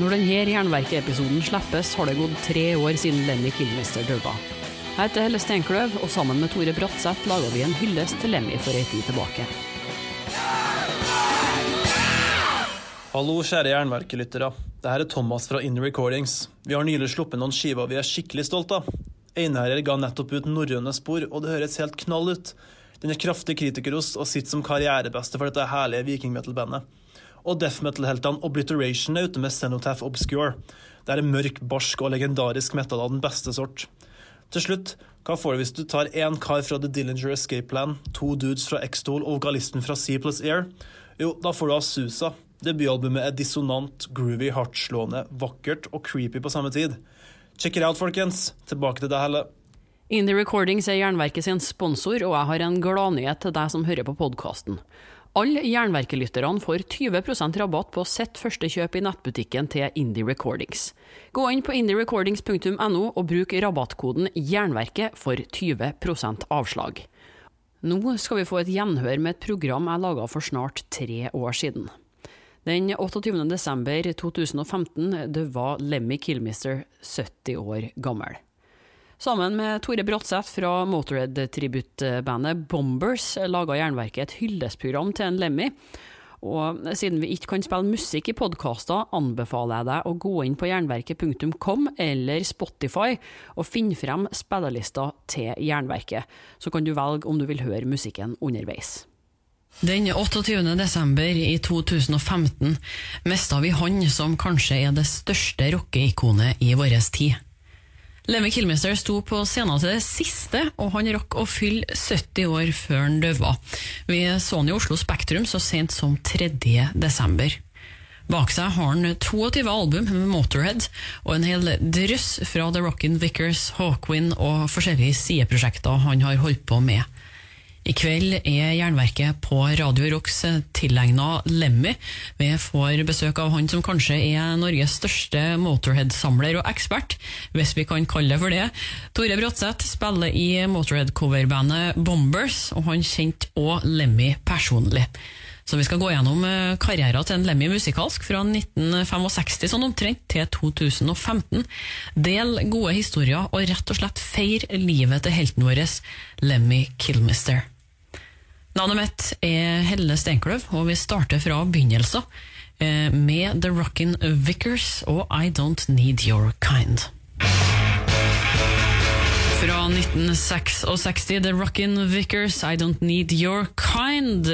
Når denne Jernverket-episoden slippes, har det gått tre år siden Lemmy Kilmister døde. Jeg heter Helle Steinkløv, og sammen med Tore Bratseth laga vi en hyllest til Lemmy for ei tid tilbake. Hallo, kjære Jernverket-lyttere. Dette er Thomas fra In Recordings. Vi har nylig sluppet noen skiver vi er skikkelig stolte av. Einherjer ga nettopp ut Norrøne spor, og det høres helt knall ut. Den er kraftig kritikerost og sitter som karrierebeste for dette herlige vikingmetal-bandet. Og death metal-heltene Obliteration er ute med Cenotaph Obscure. Det er en mørk, barsk og legendarisk metal av den beste sort. Til slutt, hva får du hvis du tar én kar fra The Dillinger Escape Plan, to dudes fra X-Tool og vokalisten fra C plus Air? Jo, da får du Asusa. Debutalbumet er dissonant, groovy, hardtslående, vakkert og creepy på samme tid. Check it out, folkens. Tilbake til deg, Helle. Indie Recordings er Jernverket sin sponsor, og jeg har en gladnyhet til deg som hører på podkasten. Alle Jernverket-lytterne får 20% rabatt på sitt første kjøp i nettbutikken til Indie Recordings. Gå inn på indierecordings.no og bruk rabattkoden JERNVERKET for 20% avslag. Nå skal vi få et gjenhør med et program jeg laga for snart tre år siden. Den 28. desember 2015 døde Lemmy Kilmister 70 år gammel. Sammen med Tore Bråtseth fra Motorhead-tributtbandet Bombers laga Jernverket et hyllestprogram til en Lemmy. Og siden vi ikke kan spille musikk i podkaster, anbefaler jeg deg å gå inn på jernverket.com eller Spotify og finne frem spillelista til Jernverket. Så kan du velge om du vil høre musikken underveis. Den 28. desember i 2015 mista vi han som kanskje er det største rockeikonet i vår tid. Lemmy Kilmister sto på scenen til det siste, og han rakk å fylle 70 år før han døde. Vi så han i Oslo Spektrum så sent som 3. desember. Bak seg har han 22 album med Motorhead og en hel drøss fra The Rockin' Vickers, Hawkwind og forskjellige sideprosjekter han har holdt på med. I kveld er Jernverket på Radio Rocks tilegna Lemmy. Vi får besøk av han som kanskje er Norges største Motorhead-samler og ekspert, hvis vi kan kalle det for det. Tore Bratseth spiller i Motorhead-coverbandet Bombers, og han kjente òg Lemmy personlig. Så vi skal gå gjennom eh, karrieren til en Lemmy musikalsk fra 1965 sånn omtrent til 2015. Del gode historier og rett og slett feir livet til helten vår, Lemmy Kilmister. Navnet mitt er Helle Steinkløv, og vi starter fra begynnelsen eh, med The Rockin' Vickers og I Don't Need Your Kind. Fra 1966, The Rockin' Vickers, I Don't Need Your Kind.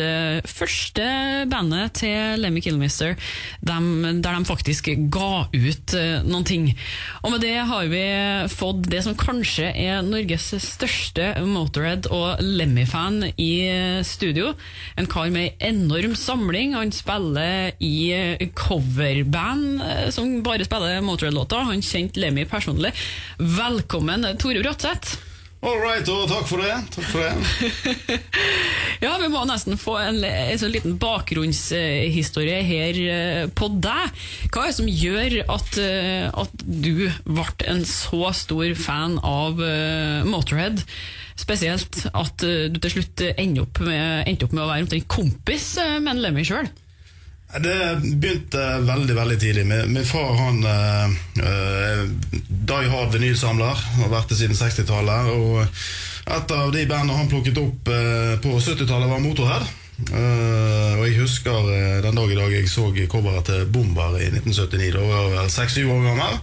Første bandet til Lemmy Killmister de, der de faktisk ga ut uh, noen ting. Og med det har vi fått det som kanskje er Norges største Motorhead- og Lemmy-fan i studio. En kar med enorm samling. Han spiller i coverband uh, som bare spiller Motorhead-låter. Han kjente Lemmy personlig. Velkommen, Tore Bratseth. All right, og takk for det. Takk for det. ja, Vi må nesten få en, en sånn liten bakgrunnshistorie her eh, på deg. Hva er det som gjør at, eh, at du ble en så stor fan av uh, Motorhead? Spesielt at du til slutt endte opp med, endte opp med å være omtrent kompis med en Lemmy sjøl. Det begynte veldig veldig tidlig. Min, min far han uh, uh, Die Hard vinylsamler, har vært det siden 60-tallet. Og et av de bandene han plukket opp uh, på 70-tallet, var Motorhead. Og jeg husker den dag i dag jeg så coveret til Bomber i 1979. Da var jeg vel 6-7 år gammel.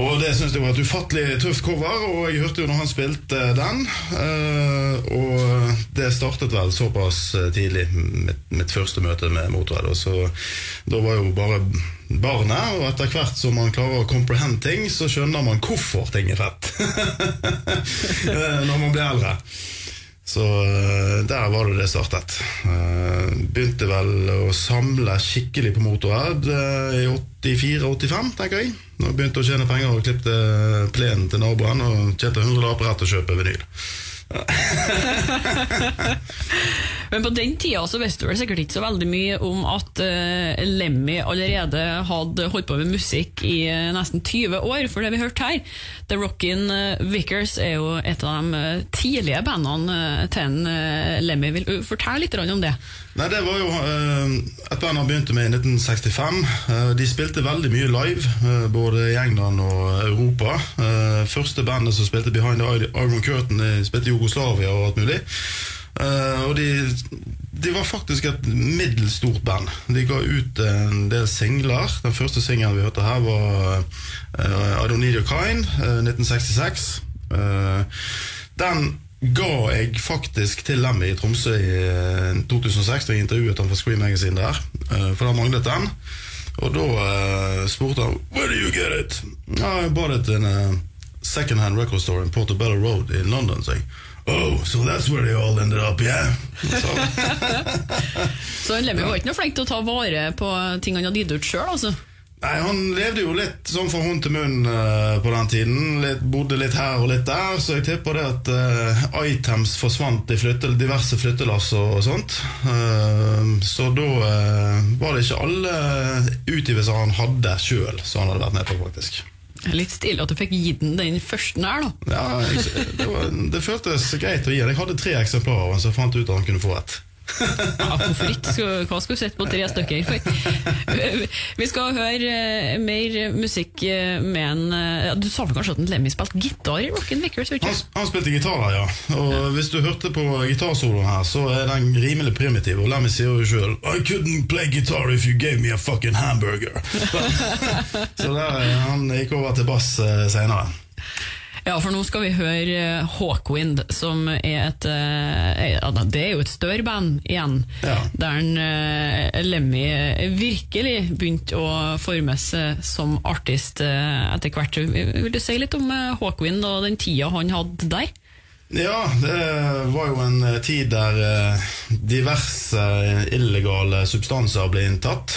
Og det syns jeg var et ufattelig tøft cover, og jeg hørte jo når han spilte den. Uh, og det startet vel såpass eh, tidlig, mitt, mitt første møte med Motorhead. Så da var jo bare barnet, og etter hvert som man klarer å comprehend ting, så skjønner man hvorfor ting er fett. Eh, når man blir eldre. Så der var det det startet. Begynte vel å samle skikkelig på Motorhead i 84-85, tenker jeg. Når jeg begynte å tjene penger og klippte plenen til naboen og tjente 100 lapper rett og kjøpe vinyl. Men på den tida så visste du vel sikkert ikke så veldig mye om at uh, Lemmy allerede hadde holdt på med musikk i uh, nesten 20 år, for det vi hørte her. The Rockin' Vickers er jo et av de tidlige bandene til en Lemmy. Vil du fortelle litt om det? Nei, Det var jo eh, et band han begynte med i 1965. Eh, de spilte veldig mye live, eh, både i England og Europa. Eh, første bandet som spilte Behind the Iron Curtain, spilte Jugoslavia og alt mulig. Eh, og de, de var faktisk et middels stort band. De ga ut en del singler. Den første singelen vi hørte her, var uh, I Don't Need Your Kind, eh, 1966. Uh, den ga jeg faktisk til Lemmy i Tromsø i eh, 2006 da jeg intervjuet han for Scream Magazine der. eh, For da manglet den. Og da eh, spurte han Where do you get it? Ja, I bought it in a secondhand record store in Portobello Road in London. Så jeg, Oh, so that's where they all ended up, yeah? Så, Så Lemmy var ikke noe flink til å ta vare på ting han hadde gitt ut sjøl, altså. Nei, Han levde jo litt sånn fra hånd til munn uh, på den tiden. Litt, bodde litt her og litt der, så jeg tipper det at uh, items forsvant i flytte, diverse flyttelass og, og sånt. Uh, så da var det ikke alle utgivelser han hadde sjøl som han hadde vært med på, faktisk. Litt stilig at du fikk gitt den den første her, da. Ja, det, var, det føltes greit å gi den. Jeg hadde tre eksemplarer, så fant jeg ut at han kunne få ett. Ja, hvorfor ikke? Hva skulle sett på tre stykker for? Vi skal høre eh, mer musikk eh, med en eh, ja, Du sa vel kanskje at en Lemmy spilte gitar i Rockin' Vickers? Han, han spilte gitar der, ja. Og hvis du hørte på gitarsoloen her, så er den rimelig primitiv. Og Lemmy sier jo sjøl I couldn't play guitar if you gave me a fucking hamburger. så der, han gikk over til bass senere. Ja, for nå skal vi høre eh, Hawkwind, som er et eh, Det er jo et større band igjen, Ja. der en, eh, Lemmy virkelig begynte å forme seg som artist etter hvert. Vil du si litt om Hawkwind og den tida han hadde der? Ja, det var jo en eh, tid der eh, diverse eh, illegale substanser ble inntatt.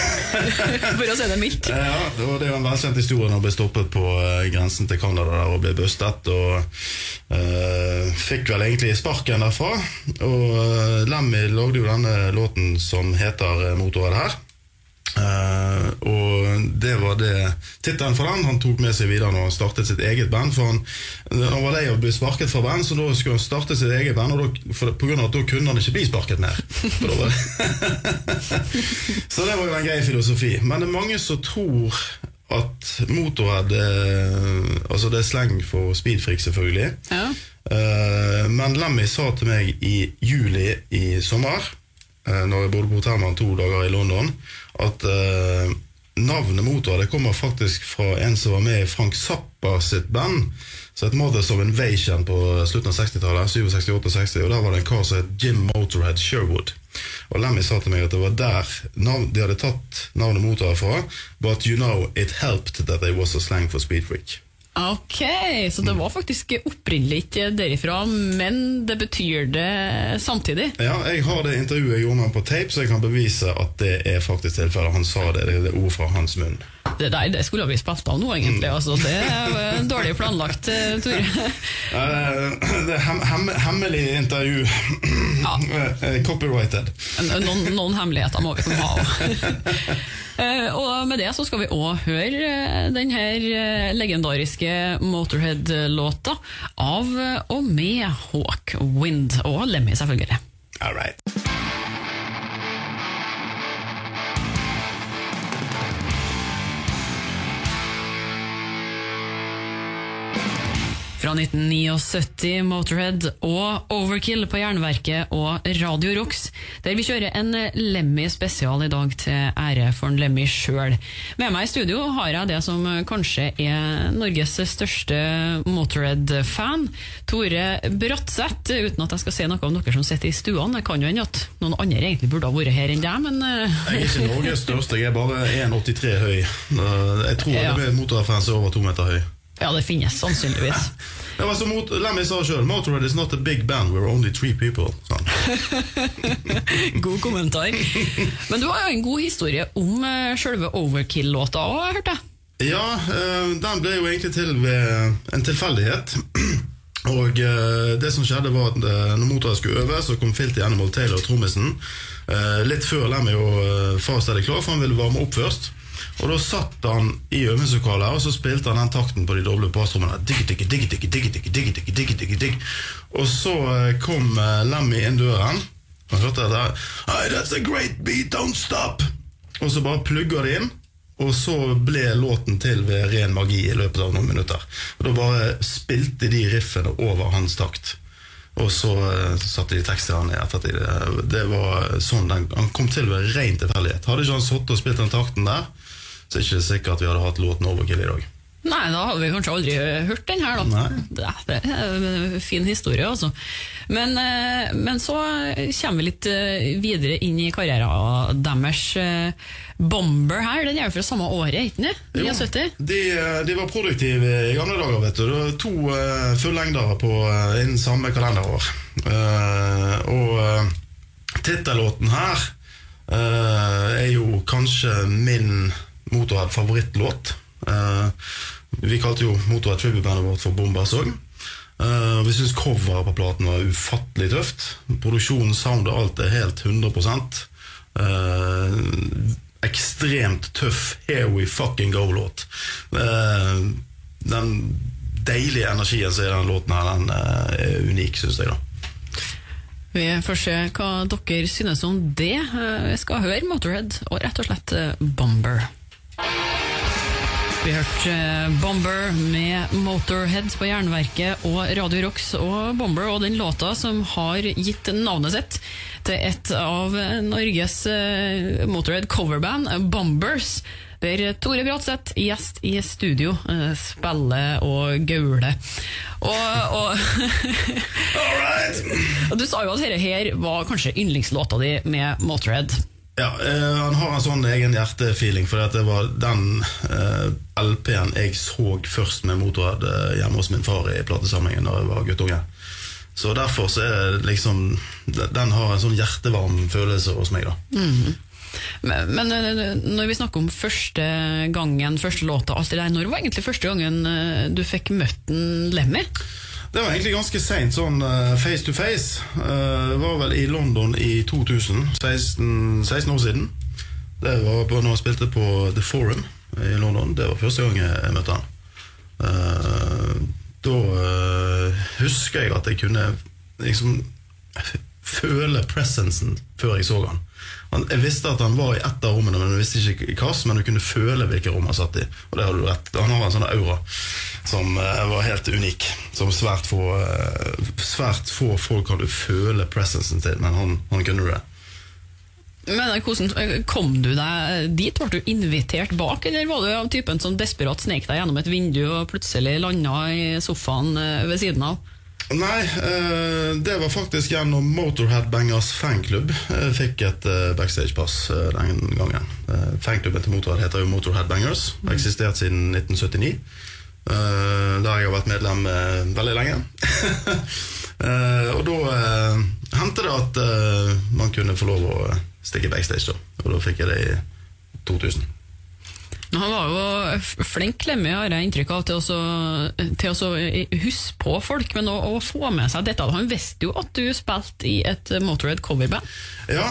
For å si det mildt. Ja, det er jo en velkjent historie når ble stoppet på grensen til Canada der og ble bustet. Og uh, fikk vel egentlig sparken derfra. Og Lemmy lagde jo denne låten som heter 'Motorrad' her. Eh, og det var det tittelen for den. Han tok med seg videre når han startet sitt eget band. For han, han var lei av å bli sparket fra band, så da skulle han starte sitt eget band. Og da, for, på grunn av at da kunne han ikke bli sparket mer. Var så det var jo en grei filosofi. Men det er mange som tror at Motorhead eh, Altså det er sleng for speedfreak, selvfølgelig. Ja. Uh, men Lemmy sa til meg i juli i sommer, uh, når jeg bodde på hotell med han to dager i London, at eh, navnet Motor det kommer faktisk fra en som var med i Frank Zappa sitt band. Så et Mothers of Invasion på slutten av 60-tallet, 67-68-60, og der var det en kar som het Jim Motorhead Sherwood. Og Lemmy sa til meg at det var der de hadde tatt navnet Motor fra, but you know, it helped that they was a slang for speed freak. Ok, så det var faktisk opprinnelig ikke derifra, men det betyr det samtidig. Ja, jeg har det intervjuet jeg gjorde med ham på tape, så jeg kan bevise at det er faktisk tilfellet. Han sa det, det er ord fra hans munn. Det der det skulle vi spilt av nå, egentlig. Altså, det er en dårlig planlagt, eh, Tore. Eh, Det er hem, hem, hemmelig intervju. Ja. Copyrighted. Noen, noen hemmeligheter må vi kunne ha òg. Og med det så skal vi òg høre denne eh, legendariske Motorhead-låta av eh, og med Hawk Wind og Lemmy, selvfølgelig. All right. Fra 1979, Motorhead og Overkill på Jernverket og Radio Rocks, der vi kjører en Lemmy spesial i dag til ære for en Lemmy sjøl. Med meg i studio har jeg det som kanskje er Norges største Motorhead-fan, Tore Bratseth. Uten at jeg skal si noe om dere som sitter i stuene. Det kan jo hende at noen andre egentlig burde ha vært her enn deg, men eh, Jeg er ikke Norges største, jeg er bare 1,83 høy. Jeg tror Ja. det er motorfans over to meter høy. Ja, det finnes sannsynligvis. Det var som Lemmy sa sjøl, Motorhead is not a big band, we're only three people. God kommentar. Men du har jo en god historie om uh, sjølve Overkill-låta òg, hørte jeg. Ja, eh, den ble jo egentlig til ved en tilfeldighet. Og eh, det som skjedde var at eh, når motoren skulle øve, så kom Filty Animal Taylor, trommisen, eh, litt før Lemmy og Fast er klar, for han ville varme opp først. Og da satt han i øvingslokalet og så spilte han den takten på de doble bassrommene. Og så kom Lemmy inn døren. Han hørte det der. Hey, that's a great beat, don't stop! Og så bare plugga det inn. Og så ble låten til ved ren magi i løpet av noen minutter. Og Da bare spilte de riffene over hans takt. Og så satte de tekstene ned ettertid. Det var sånn den, Han kom til ved ren tilfeldighet. Hadde ikke han sittet og spilt den takten der, så er det ikke sikkert at vi hadde hatt låten Overkill i dag. Nei, da hadde vi kanskje aldri hørt den her, da. Nei. Det, er en fin historie, altså. Men, eh, men så kommer vi litt eh, videre inn i karrieren deres. Eh, Bomber her, den er jo fra samme året, ikke sant? 79? De, de var produktive i gamle dager, vet du. To uh, fullengdere på uh, innen samme kalenderår. Uh, og tittellåten her er jo kanskje min Motorhead-favorittlåt. Uh, vi kalte jo Motorhead Tribute-bandet vårt for Bombers òg. Uh, vi syns coveret på platen var ufattelig tøft. Produksjonen, sound og alt er helt 100 uh, Ekstremt tøff Here We Fucking Go-låt. Uh, den deilige energien som er i den låten, her Den er unik, syns jeg. da Vi får se hva dere synes om det. Jeg skal høre Motorhead og rett og slett eh, Bomber. Vi hørte eh, Bomber med Motorhead på Jernverket og Radio Rocks og Bomber og den låta som har gitt navnet sitt til et av Norges eh, Motorhead coverband, Bombers. Der Tore Bratseth, gjest i studio, eh, spiller og gauler. Og, og du sa jo at dette her var kanskje yndlingslåta di med Motorhead. Ja, eh, Han har en sånn egen hjertefeeling, for det var den eh, LP-en jeg så først med Motorhead eh, hjemme hos min far i platesamlingen da jeg var guttunge. Så derfor så er det liksom Den har en sånn hjertevarm følelse hos meg, da. Men, men eh, når vi snakker om første gangen, første låta, alt det der, når var egentlig første gangen du fikk møtt Lemmy? Det var egentlig ganske seint, sånn eh, face to face. Eh, Det var vel i London i 2000. 16, 16 år siden. Det var bare når han spilte på The Forum i London. Det var første gang jeg møtte han. Eh, Da husker jeg at jeg kunne liksom føle presensen før jeg så han. Jeg visste at han var i ett av rommene, men jeg visste ikke hvilket. Men du kunne føle hvilket rom han satt i. Og det hadde du rett. Han har en sånn aura som eh, var helt unik. Som svært få, eh, svært få folk hadde føle presensen til, men han, han kunne det. Men eh, hvordan Kom du deg dit? Ble du invitert bak, eller var du av typen som desperat snek deg gjennom et vindu og plutselig landa i sofaen ved siden av? Nei, det var faktisk gjennom Motorhead Bangers fanklubb. Jeg fikk et backstagepass den gangen. Fanklubben til Motorhead heter jo Motorhead Bangers. Har eksistert siden 1979. eh, Der jeg har vært medlem uh, veldig lenge. uh, Og da uh, hendte det at man kunne få lov å stikke backstage, da. Og da fikk jeg det i 2000. Han var jo flink klemme, har jeg inntrykk av, til å, til å huske på folk, men å, å få med seg dette. Han visste jo at du spilte i et Motorhead coverband. Ja,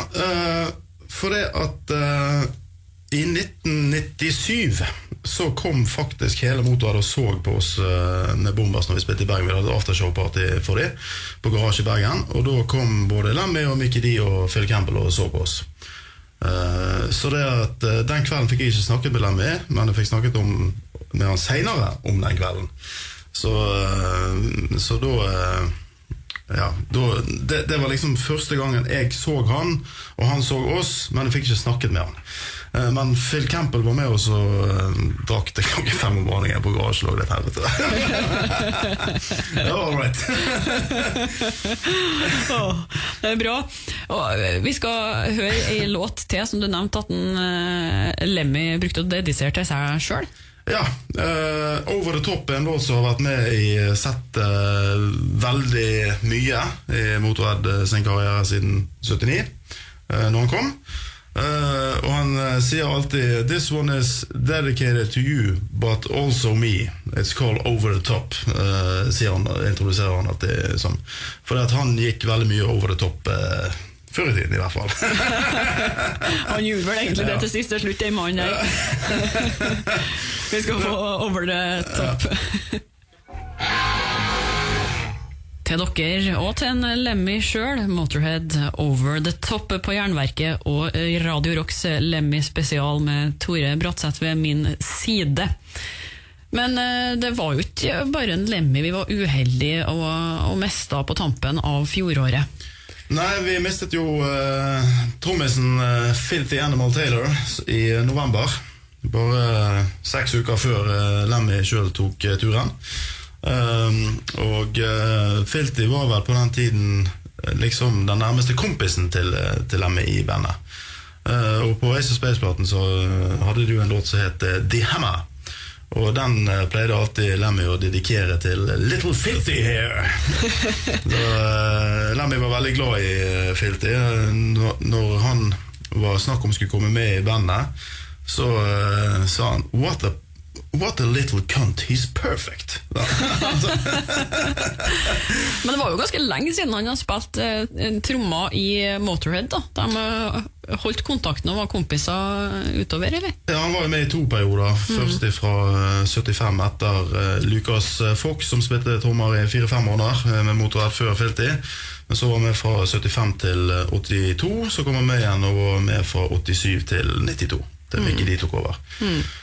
for det at i 1997 så kom faktisk hele Motorhead og så på oss eh, med Bombers når vi spilte i Bergen. Vi hadde aftershow-party for dem på Garasje i Bergen. Og da kom både Lemmy og Mickey D og Phil Campbell og så på oss. Eh, så det at eh, Den kvelden fikk jeg ikke snakket med Lemmy, men jeg fikk snakket om, med han seinere om den kvelden. Så, så da ja, da, det, det var liksom første gangen jeg så han, og han så oss, men jeg fikk ikke snakket med han. Eh, Men Phil Campbell var med og så drakk til klokken fem om morgenen på garasjen. og det et helvete. ja, all right. Det er bra. Og eh, vi skal høre ei låt til som du nevnte at en, eh, Lemmy brukte å dedisere til seg sjøl. Ja, Uh, Over the Top er en låt som har vært med i settet veldig mye i Motorhead sin karriere siden 79, uh, når han kom. Eh, og han uh, sier alltid 'This one is dedicated to you, but also me'. It's called Over the Top, uh, sier han, introduserer han at det er sånn. For at han gikk veldig mye over the top før i tiden, i hvert fall. Han gjorde vel egentlig det til siste slutt, den mann der. vi skal få over the top. Til dere og til en Lemmy sjøl, Motorhead Over The Top på Jernverket og Radio Rocks Lemmy spesial med Tore Bratseth ved min side. Men eh, det var jo ikke bare en Lemmy vi var uheldige og, og mista på tampen av fjoråret. Nei, vi mistet jo uh, trommisen uh, Filthy Animal Taylor i november. Bare uh, seks uker før uh, Lemmy sjøl tok turen. Um, og uh, Filthy var vel på den tiden uh, liksom den nærmeste kompisen til, uh, til Lemmy i bandet. Og på Ace of Space-platen så hadde de jo en låt som het The Hammer. Og den pleide alltid Lemmy å dedikere til Little Filthy here. så Lemmy var veldig glad i Filthy. Når, han var snakk om skulle komme med i bandet, så sa han What a What a little cunt, he's perfect. Altså, Men det var jo ganske lenge siden han har spilt eh, trommer i Motorhead. da. De eh, holdt kontakten og var kompiser utover, eller? ja, han var jo med i to perioder. Først fra 75 etter uh, Lucas Fox, som spilte trommer i fire-fem måneder eh, med Motorhead før Filty. Men så var han med fra 75 til eh, 82, så kom han med igjen og var med fra 87 til 92. Det fikk mm. de tok over. Eh,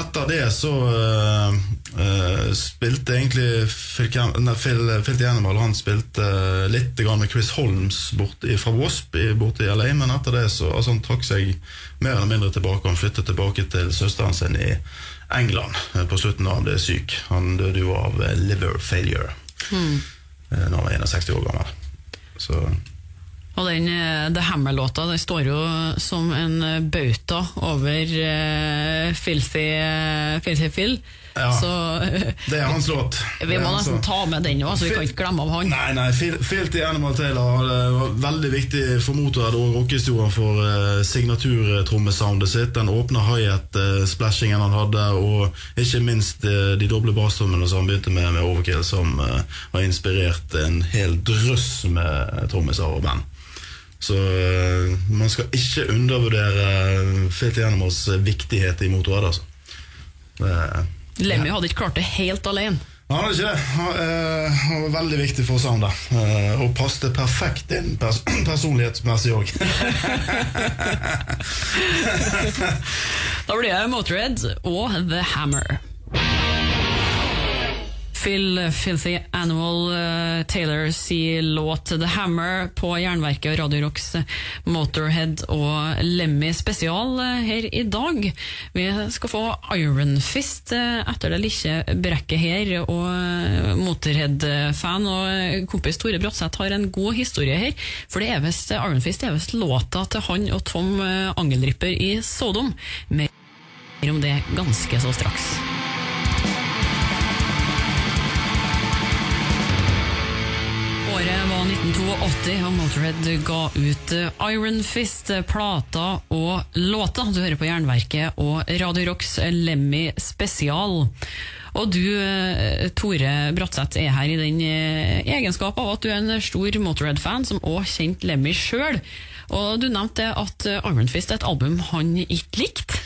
etter det så eh, eh, spilte egentlig Phil, nei, Phil, Phil Animal Han spilte eh, litt med Chris Holmes bort, i, fra Wasp i- borte i LA, men etter det så altså, han trakk seg mer eller mindre tilbake. Han flyttet tilbake til søsteren sin i England eh, på slutten da han ble syk. Han døde jo av eh, liver failure eh, når han var 61 år gammel. Så Og den eh, The Hammer-låta den står jo som en eh, bauta over uh, Filthy, Filthy Phil. Ja. Så det er hans låt. vi må nesten låt. ta med den òg, så vi kan ikke glemme av han. Nei, nei, Fil- Filthy Animal Taylor var veldig viktig for Motorhead og rockehistorien for uh, signaturtrommesoundet sitt. Den åpne hi-hat-splashingen han hadde, og ikke minst uh, de doble basstrommene som han begynte med med Overkill, som uh, har inspirert en hel drøss med trommiser og band. Så eh, man skal ikke undervurdere Filthy Animals viktighet i motorrad, altså. Det, Lemmy hadde ikke klart det helt alene. han hadde ikke det. Han, eh, var veldig viktig for soundet. Og passet perfekt inn pers personlighetsmessig òg. Da blir det Motorhead og The Hammer. Phil Filthy Animal uh, Taylor si låt The Hammer på Jernverket og Radio Rocks Motorhead og Lemmy spesial eh, her i dag. Vi skal få Iron Fist eh, etter det lille brekket her, og eh, Motorhead-fan og eh, kompis Tore Bratseth har en god historie her. For det er visst Iron Fist er visst låta til han og Tom Angeldripper i Sodom. Mer om det ganske så straks. 1982, og Motorhead ga ut eh, Iron Fist, eh, plata og låta. Du hører på Jernverket og Radio Rocks Lemmy spesial. Og du, eh, Tore Bratseth, er her i den eh, egenskap av at du er en stor Motorhead-fan, som òg kjente Lemmy sjøl. Og du nevnte at eh, Iron Fist er et album han ikke likte.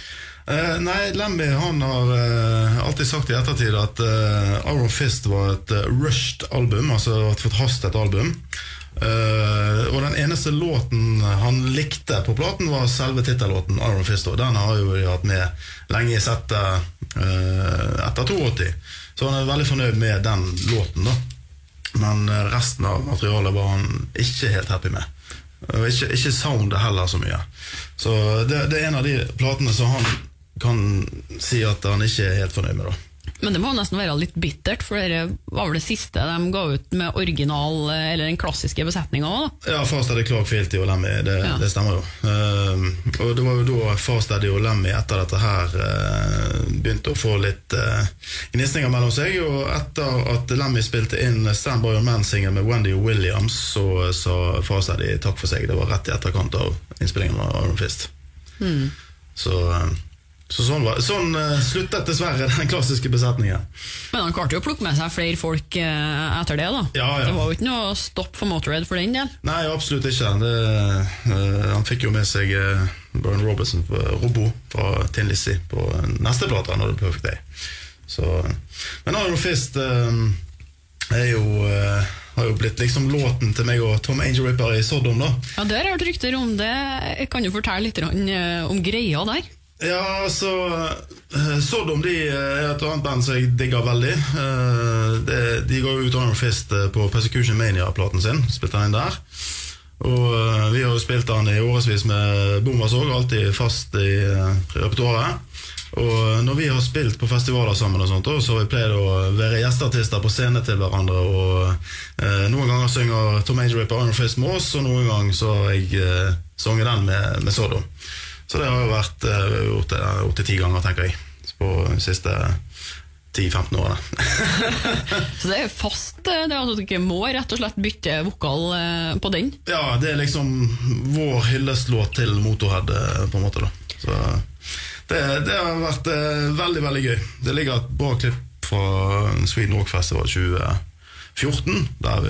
Eh, nei, Lemmy han har uh, alltid sagt i ettertid at uh, Iron Fist var et rushed album, altså et forhastet album. Og den eneste låten han likte på platen, var selve tittellåten Iron Fist. Og den har jo de hatt med lenge i settet etter 82. Så han er veldig fornøyd med den låten, da. Men resten av materialet var han ikke helt happy med. Ikke, ikke soundet heller så mye. Så det, det er en av de platene som han kan si at han ikke er helt fornøyd med. da Men det må nesten være litt bittert, for det var vel det siste de ga ut med original, eh, eller den klassiske besetninga òg. Ja, Farsteady Clark Filty og Lemmy, det, Ja. det stemmer jo. Ehm, og det var jo da Farstad og Lemmy etter dette her uh, begynte å få litt uh, gnisninger mellom seg. Og etter at Lemmy spilte inn Stand By Your Man-singelen med Wendy Williams, så sa Farstad takk for seg. Det var rett i etterkant av innspillingen av Iron Fist. Så, eh, så sånn, var, sånn eh, sluttet dessverre den klassiske besetningen. Men han klarte jo å plukke med seg flere folk eh, etter det. da Ja, ja. Det var jo ikke noe stopp for Motorhead for den del. Nei, absolutt ikke. Det, uh, han fikk jo med seg uh, Brian Robertson på Robbo fra Tin Lizzie på neste plate, når det Perfect Day. Så, men Iron Fist er jo, har jo blitt liksom låten til meg og Tom Angel Ripper i Sodom, da. Ja, Det har jeg hørt rykter om. det. Jeg Kan jo fortelle litt om greia der? Ja, altså eh, Sodom de er et annet band som jeg digger veldig. De, de går jo ut Iron Fist eh, på Persecution Mania-platen sin. Spilte den der. Og eh, vi har jo spilt den i årevis med Bombers òg, alltid fast i eh, repertoaret. Og når vi har spilt på festivaler sammen, og sånt, så har vi pleid å være gjesteartister på scene til hverandre. Og eh, Noen ganger synger Tom Angel Ripper Iron Fist med oss, og noen ganger så har jeg eh, sunget den med, med Sodom. Så det har jo vært eh, gjort det åtte-ti ganger, tenker jeg, på de siste 10-15 årene. Så det er fast, eh, det er altså du ikke må rett og slett bytte vokal eh, på den? ja, det er liksom vår hyllestlåt til Motorhead, eh, på en måte. da Så det, det har vært eh, veldig, veldig gøy. Det ligger et bra klipp fra Sweden Rock Festival 2014, der,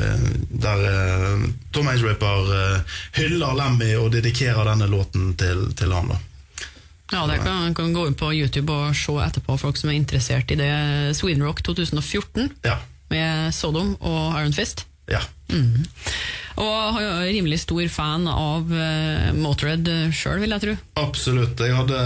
der eh, Tom Age Ripper eh, hyller Lemmy og dedikerer denne låten til, til han. da Ja, det kan, kan gå inn på YouTube og se etterpå, folk som er interessert i det. Sweden Rock 2014 Ja. med Sodom og Iron Fist. ja. Og han er rimelig stor fan av uh, Motorhead sjøl, vil jeg tro. Absolutt. Jeg hadde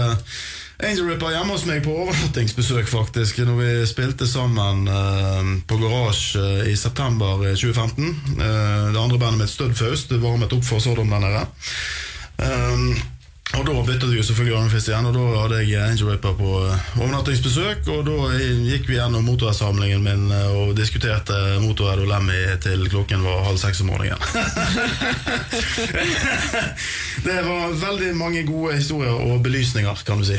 Angel Ripper hjemme hos meg på overnattingsbesøk, faktisk, når vi spilte sammen uh, på Garasje uh, i september 2015. Uh, det andre bandet mitt, Studfaust, varmet opp for Sodom den nede. Um, og Da byttet du selvfølgelig Iron igjen, og da hadde jeg Angel Raper på eh, overnattingsbesøk. Og Da gikk vi gjennom motorhead-samlingen min eh, og diskuterte Motorhead og Lemmy til klokken var halv seks om morgenen. det var veldig mange gode historier og belysninger, kan du si.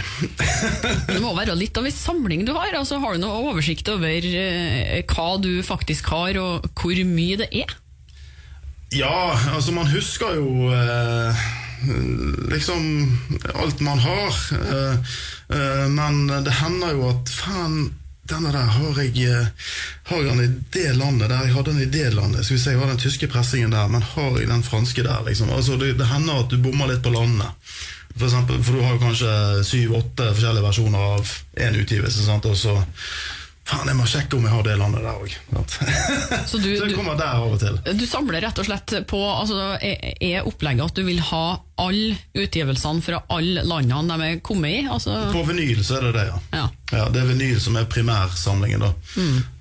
Det må være litt av en samling du har. altså Har du noe oversikt over eh, hva du faktisk har, og hvor mye det er? Ja, altså man husker jo eh, liksom alt man har. Eh, eh, men det hender jo at faen, denne der har jeg eh, Har jeg den i det landet der jeg hadde den i det landet? Skal vi si, Jeg har den tyske pressingen der, men har jeg den franske der? liksom? Altså Det, det hender at du bommer litt på landene. For, eksempel, for du har jo kanskje syv-åtte forskjellige versjoner av én utgivelse. Sant? Og så Faen, jeg må sjekke om jeg har det landet der òg. Så du, Så jeg du, kommer der av og til. du samler rett og slett på altså, Er opplegget at du vil ha alle utgivelsene fra alle landene de er kommet i? Altså, På vinyl så er det det, ja. ja. Ja, Det er vinyl som er primærsamlingen. da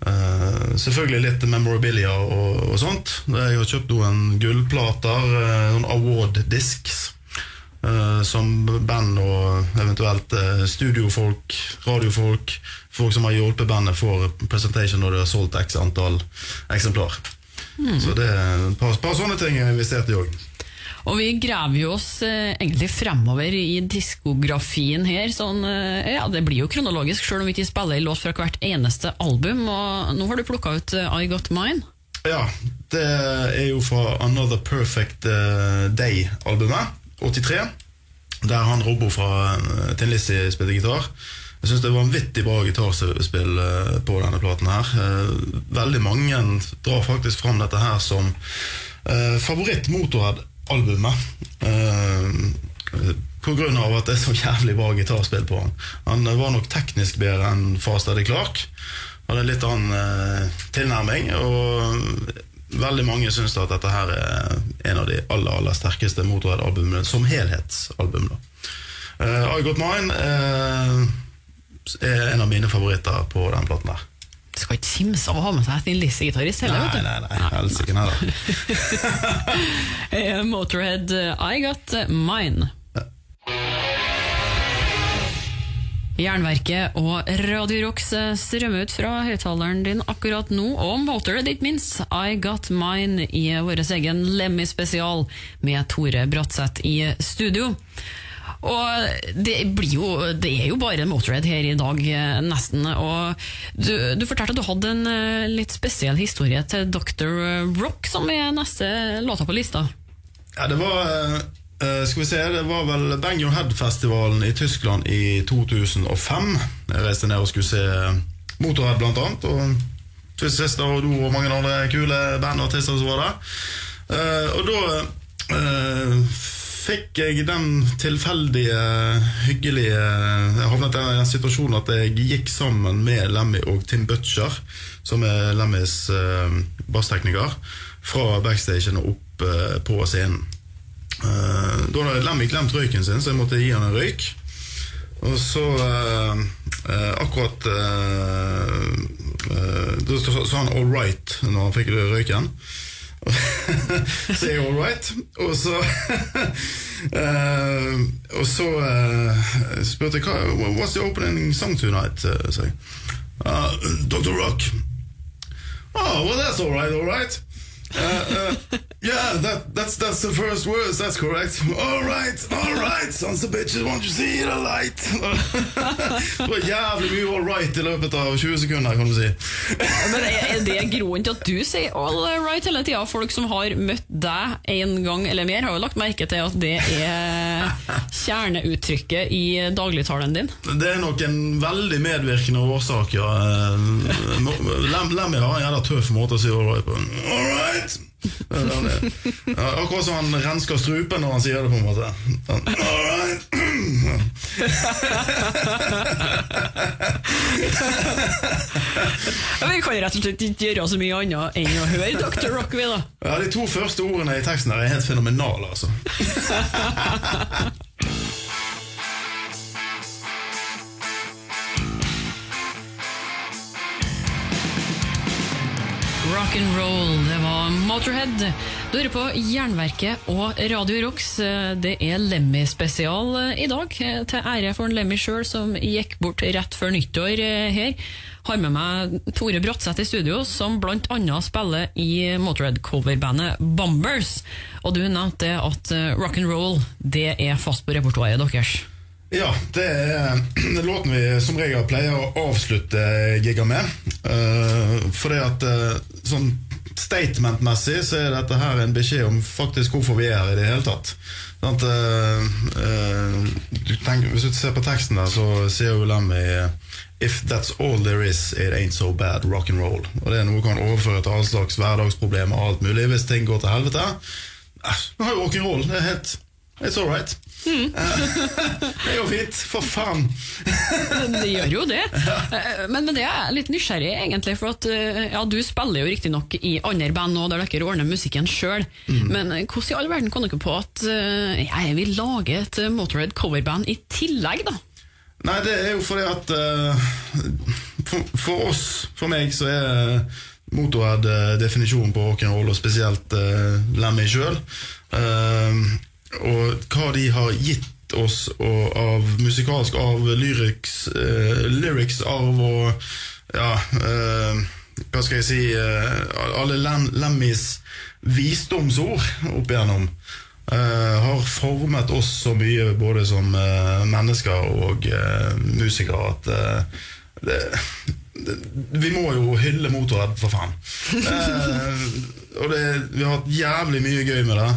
Eh, Selvfølgelig litt memorabilia og, og sånt. Jeg har kjøpt noen gullplater, uh, noen award discs. Uh, som band og eventuelt uh, studiofolk, radiofolk, folk som har hjulpet bandet, får presentation når de har solgt x antall eksemplar. Så det er et par, par sånne ting jeg har investert i òg. Og vi graver jo oss eh, egentlig fremover i diskografien her. Sånn, eh, ja, det blir jo kronologisk, sjøl om vi ikke spiller en låt fra hvert eneste album. Og nå har du plukka ut eh, I Got Mine. Ja, det er jo fra Another Perfect eh, Day-albumet, 83. Der han Robbo fra uh, Tin Lizzie spilte gitar. Jeg syns det er vanvittig bra gitarspill eh, på denne platen her. Eh, veldig mange drar faktisk fram dette her som uh, favoritt-Motorhead-albumet. Uh, på grunn av at det er så jævlig bra gitarspill på han. Han eh, var nok teknisk bedre enn Fastady Clark. Hadde en litt annen eh, tilnærming. Og veldig mange syns at dette her er en av de aller aller sterkeste Motorhead-albumene som helhetsalbum. da. Eh, I Got Mine eh, er en av mine favoritter på den platen der. Du skal ikke kimse av å ha med seg en Lizzie-gitarist heller. Nei, vet du. nei, nei, helsike nei da. Eh, Motorhead, eh, I Got Mine. Jernverket og Radio Rocks eh, strømmer ut fra høyttaleren din akkurat nå, og Motorhead ikke minst. I Got Mine i vår egen Lemmy-spesial med Tore Bratseth i studio. Og det, jo, det er jo bare Motorhead her i dag, eh, nesten. Og du, du fortalte at du hadde en eh, litt spesiell historie til Dr. Rock, som er neste låta på lista. Ja, det var eh, Skal vi se, det var vel Bang Your Head-festivalen i Tyskland i 2005. Jeg reiste ned og skulle se Motorhead, blant annet. Og Twist Sister og Do og mange andre kule band og artister som var der. Eh, og da eh, fikk jeg den tilfeldige, hyggelige Jeg havnet i den situasjonen at jeg gikk sammen med Lemmy og Tim Butcher, som er Lemmys uh, basstekniker, fra backstagen og opp uh, på scenen. Uh, da hadde Lemmy glemt røyken sin, så jeg måtte gi han en røyk. Og så akkurat Da sa han 'all right' når han fikk røyken. Jeg all right. Og så uh, Og så uh, spurte jeg What's the opening song tonight? Uh, sa. Uh, Dr. Rock. Oh, well, that's all right, all right. Uh, uh, yeah, that, that's, that's the first words, that's correct. All right, all right, sons of bitches, won't you see the light? det var jævlig mye all right i løpet av 20 sekunder, kan du si. Men Er det grunnen til at du sier all right hele tida? Folk som har møtt deg en gang eller mer, har jo lagt merke til at det er kjerneuttrykket i dagligtalen din? Det er nok en veldig medvirkende årsak, ja. Lemmy har en jævla tøff måte å si all right på. All right! Akkurat som han rensker strupen når han sier det, på en måte. All right. vi kan rett og slett ikke gjøre så mye annet enn å høre Dr. Rock. Da. Ja, De to første ordene i teksten er helt fenomenale, altså. Rock and roll, det var Motorhead. Du hører på Jernverket og Radio Rocks. Det er Lemmy-spesial i dag, til ære for en Lemmy sjøl, som gikk bort rett før nyttår her. Har med meg Tore Bratseth i studio, som annet spiller i Motorhead-coverbandet Bombers. Og du nevnte at rock and roll det er fast på repertoaret deres. Ja, det er låten vi som regel pleier å avslutte giga med. Uh, fordi at uh, sånn statement-messig så er dette her en beskjed om faktisk hvorfor vi er her i det hele tatt. Sånn at, uh, du tenker, hvis du ser på teksten der, så sier jo Lemmy If that's all there is, it ain't so bad rock and roll. Og det er noe du kan overføre til all slags hverdagsproblemer og alt mulig hvis ting går til helvete. Eh, har jo rock'n'roll, det er helt It's all right. Mm. det er jo fint. For faen. det gjør jo det. Men med det er jeg litt nysgjerrig, egentlig. For at ja, du spiller jo riktignok i andre band nå, der dere ordner musikken sjøl. Mm. Men hvordan i all verden kom dere på at jeg vil lage et Motorhead coverband i tillegg, da? Nei, det er jo fordi at for, for, oss, for meg, så er Motorhead definisjonen på rock'n'roll, og spesielt uh, Lemmy sjøl. Uh, og hva de har gitt oss og av musikalsk av lyrics, uh, lyrics arv og ja uh, Hva skal jeg si uh, Alle Lem Lemmys visdomsord opp igjennom har formet oss så mye både som mennesker og musikere at det, det, vi må jo hylle Motorhead, for faen. og det, vi har hatt jævlig mye gøy med det.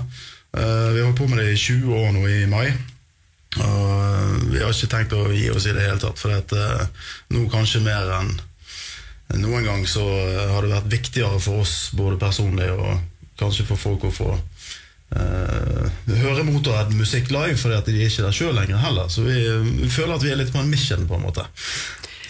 Uh, vi har holdt på med det i 20 år nå i mai. Og vi har ikke tenkt å gi oss i det hele tatt. For at, uh, nå kanskje mer enn noen gang så har det vært viktigere for oss både personlig og kanskje for folk å få uh, høre Motorhead-musikk live, fordi at de er ikke der sjøl lenger heller. Så vi, vi, føler at vi er litt på en mission, på en måte.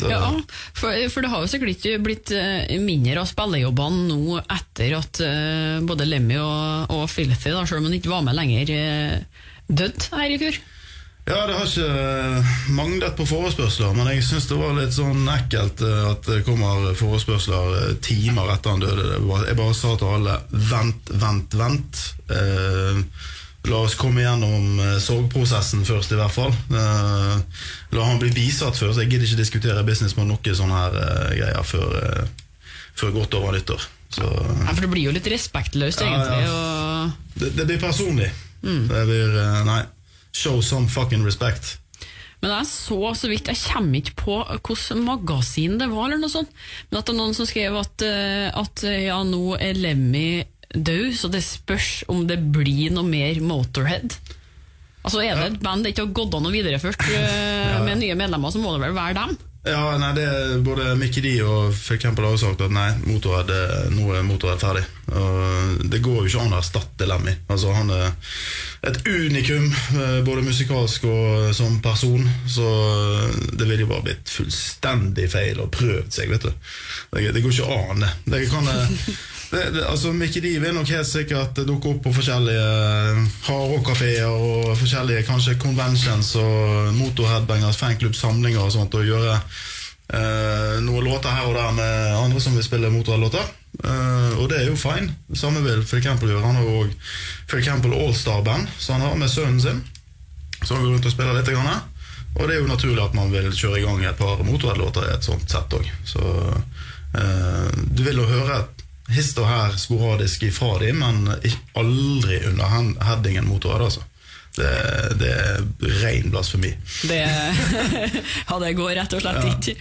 Ja, for, for, det har jo sikkert ikke blitt eh, mindre av spillejobbene nå etter at uh, både Lemmy og, og Filthy, da, selv om han ikke var med lenger, uh, døde her i fjor? Ja, det har ikke manglet på forespørsler, men jeg syns det var litt sånn ekkelt at det kommer forespørsler timer etter han døde. Jeg bare sa til alle 'vent, vent, vent'. Eh, La oss komme gjennom uh, sorgprosessen først, i hvert fall. Uh, la han bli bisatt først. Jeg gidder ikke diskutere business med noen sånne her uh, greier før, før, godt over nyttår. Så, ja, for det blir jo litt respektløst, egentlig. Ja. Og... Det, det, blir personlig. Mm. Det blir Nei. Show some fucking respect. Men jeg så så vidt, jeg kommer ikke på hvilket magasin det var, eller noe sånt. Men at det er noen som skrev at, at ja, nå er Lemmy død, så det spørs om det blir noe mer Motorhead. Altså Er det et band det ikke har gått an å videreført eh, med nye medlemmer, så må det vel være dem? Ja, nei, det Både Mickey D og f.eks. Har sagt at nei, Motorhead, nå er Motorhead ferdig. Og det går jo ikke an å erstatte Lemmy. Altså, han er et unikum, eh, både musikalsk og som person. Så det ville jo bare blitt fullstendig feil og prøvd seg, vet du. Det, det går ikke an, det. det, kan, eh, det, det altså, Mickey D vil nok helt sikkert dukke opp på forskjellige hardrock-kafeer og forskjellige kanskje conventions og motorheadbangers, fanklubbsamlinger og sånt, og gjøre eh, noen låter her og der med andre som vil spille Motorhead-låter. Eh, og det er jo fine. Samme vil Phil Campbell gjøre. Han har òg Phil Campbell Allstar-band, så han har med sønnen sin. Så han går rundt og spiller litt. Grann, og det er jo naturlig at man vil kjøre i gang et par Motorhead-låter i et sånt sett òg. Så eh, du vil jo høre hist og her sporadisk ifra dem, men aldri under headingen Motorhead, altså. Det, det er ren blasfemi. Det, ja, det går rett og slett ikke.